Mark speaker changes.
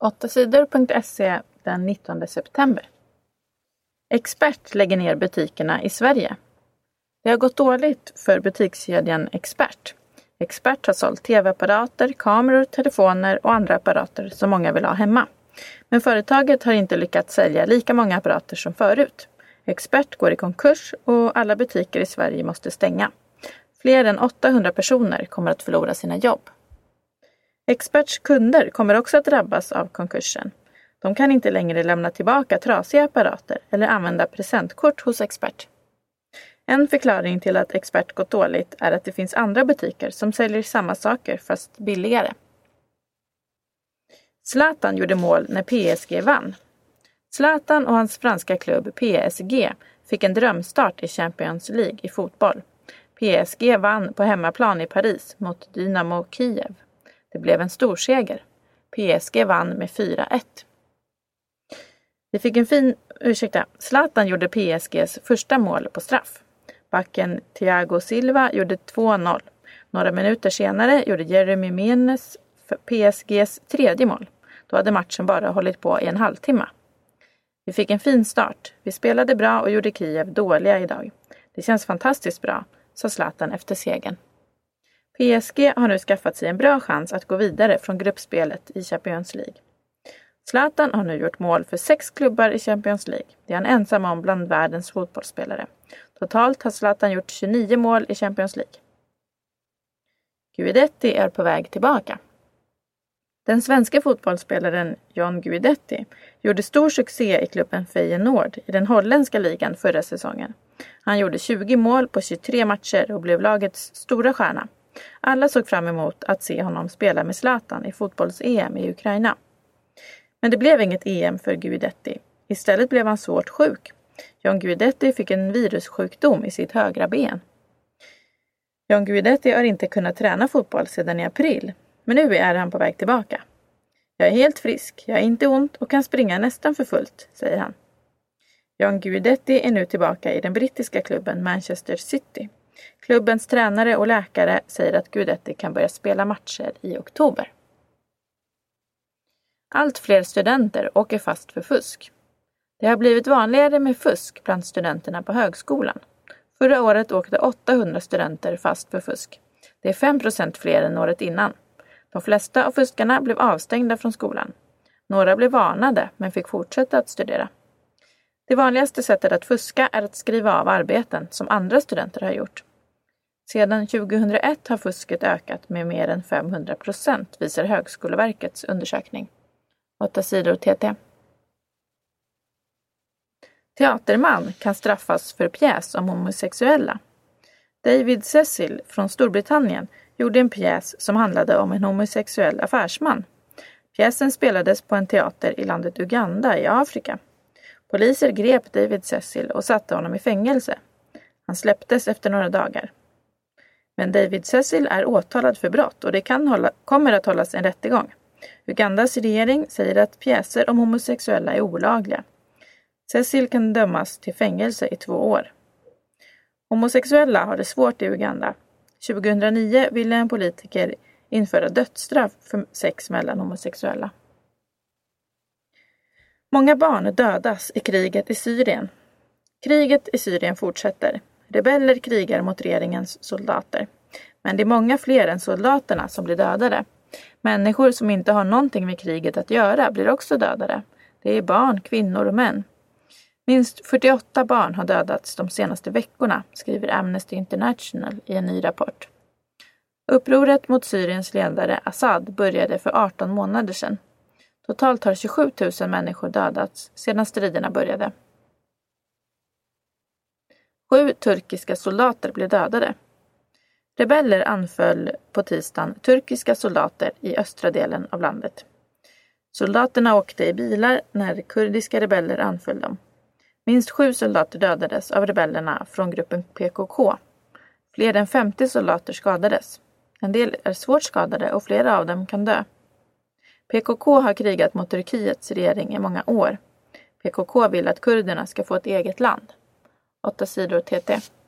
Speaker 1: 8sidor.se den 19 september. Expert lägger ner butikerna i Sverige. Det har gått dåligt för butikskedjan Expert. Expert har sålt tv-apparater, kameror, telefoner och andra apparater som många vill ha hemma. Men företaget har inte lyckats sälja lika många apparater som förut. Expert går i konkurs och alla butiker i Sverige måste stänga. Fler än 800 personer kommer att förlora sina jobb. Experts kunder kommer också att drabbas av konkursen. De kan inte längre lämna tillbaka trasiga apparater eller använda presentkort hos Expert. En förklaring till att Expert gått dåligt är att det finns andra butiker som säljer samma saker fast billigare. Zlatan gjorde mål när PSG vann. Zlatan och hans franska klubb PSG fick en drömstart i Champions League i fotboll. PSG vann på hemmaplan i Paris mot Dynamo Kiev. Det blev en storseger. PSG vann med 4-1. Vi fick en fin, ursäkta, Zlatan gjorde PSGs första mål på straff. Backen Thiago Silva gjorde 2-0. Några minuter senare gjorde Jeremy Menes PSGs tredje mål. Då hade matchen bara hållit på i en halvtimme. Vi fick en fin start. Vi spelade bra och gjorde Kiev dåliga idag. Det känns fantastiskt bra, sa Zlatan efter segern. PSG har nu skaffat sig en bra chans att gå vidare från gruppspelet i Champions League. Zlatan har nu gjort mål för sex klubbar i Champions League. Det är han ensam om bland världens fotbollsspelare. Totalt har Zlatan gjort 29 mål i Champions League. Guidetti är på väg tillbaka. Den svenska fotbollsspelaren John Guidetti gjorde stor succé i klubben Feyenoord i den holländska ligan förra säsongen. Han gjorde 20 mål på 23 matcher och blev lagets stora stjärna. Alla såg fram emot att se honom spela med Zlatan i fotbolls-EM i Ukraina. Men det blev inget EM för Guidetti. Istället blev han svårt sjuk. John Guidetti fick en virussjukdom i sitt högra ben. John Guidetti har inte kunnat träna fotboll sedan i april, men nu är han på väg tillbaka. Jag är helt frisk, jag har inte ont och kan springa nästan för fullt, säger han. John Guidetti är nu tillbaka i den brittiska klubben Manchester City. Klubbens tränare och läkare säger att Guidetti kan börja spela matcher i oktober. Allt fler studenter åker fast för fusk. Det har blivit vanligare med fusk bland studenterna på högskolan. Förra året åkte 800 studenter fast för fusk. Det är 5% fler än året innan. De flesta av fuskarna blev avstängda från skolan. Några blev varnade men fick fortsätta att studera. Det vanligaste sättet att fuska är att skriva av arbeten som andra studenter har gjort. Sedan 2001 har fusket ökat med mer än 500 procent visar Högskoleverkets undersökning. 8 sidor TT. Teaterman kan straffas för pjäs om homosexuella. David Cecil från Storbritannien gjorde en pjäs som handlade om en homosexuell affärsman. Pjäsen spelades på en teater i landet Uganda i Afrika. Poliser grep David Cecil och satte honom i fängelse. Han släpptes efter några dagar. Men David Cecil är åtalad för brott och det kan hålla, kommer att hållas en rättegång. Ugandas regering säger att pjäser om homosexuella är olagliga. Cecil kan dömas till fängelse i två år. Homosexuella har det svårt i Uganda. 2009 ville en politiker införa dödsstraff för sex mellan homosexuella. Många barn dödas i kriget i Syrien. Kriget i Syrien fortsätter. Rebeller krigar mot regeringens soldater. Men det är många fler än soldaterna som blir dödade. Människor som inte har någonting med kriget att göra blir också dödade. Det är barn, kvinnor och män. Minst 48 barn har dödats de senaste veckorna, skriver Amnesty International i en ny rapport. Upproret mot Syriens ledare Assad började för 18 månader sedan. Totalt har 27 000 människor dödats sedan striderna började. Sju turkiska soldater blev dödade. Rebeller anföll på tisdagen turkiska soldater i östra delen av landet. Soldaterna åkte i bilar när kurdiska rebeller anföll dem. Minst sju soldater dödades av rebellerna från gruppen PKK. Fler än 50 soldater skadades. En del är svårt skadade och flera av dem kan dö. PKK har krigat mot Turkiets regering i många år. PKK vill att kurderna ska få ett eget land. 8 sidor TT.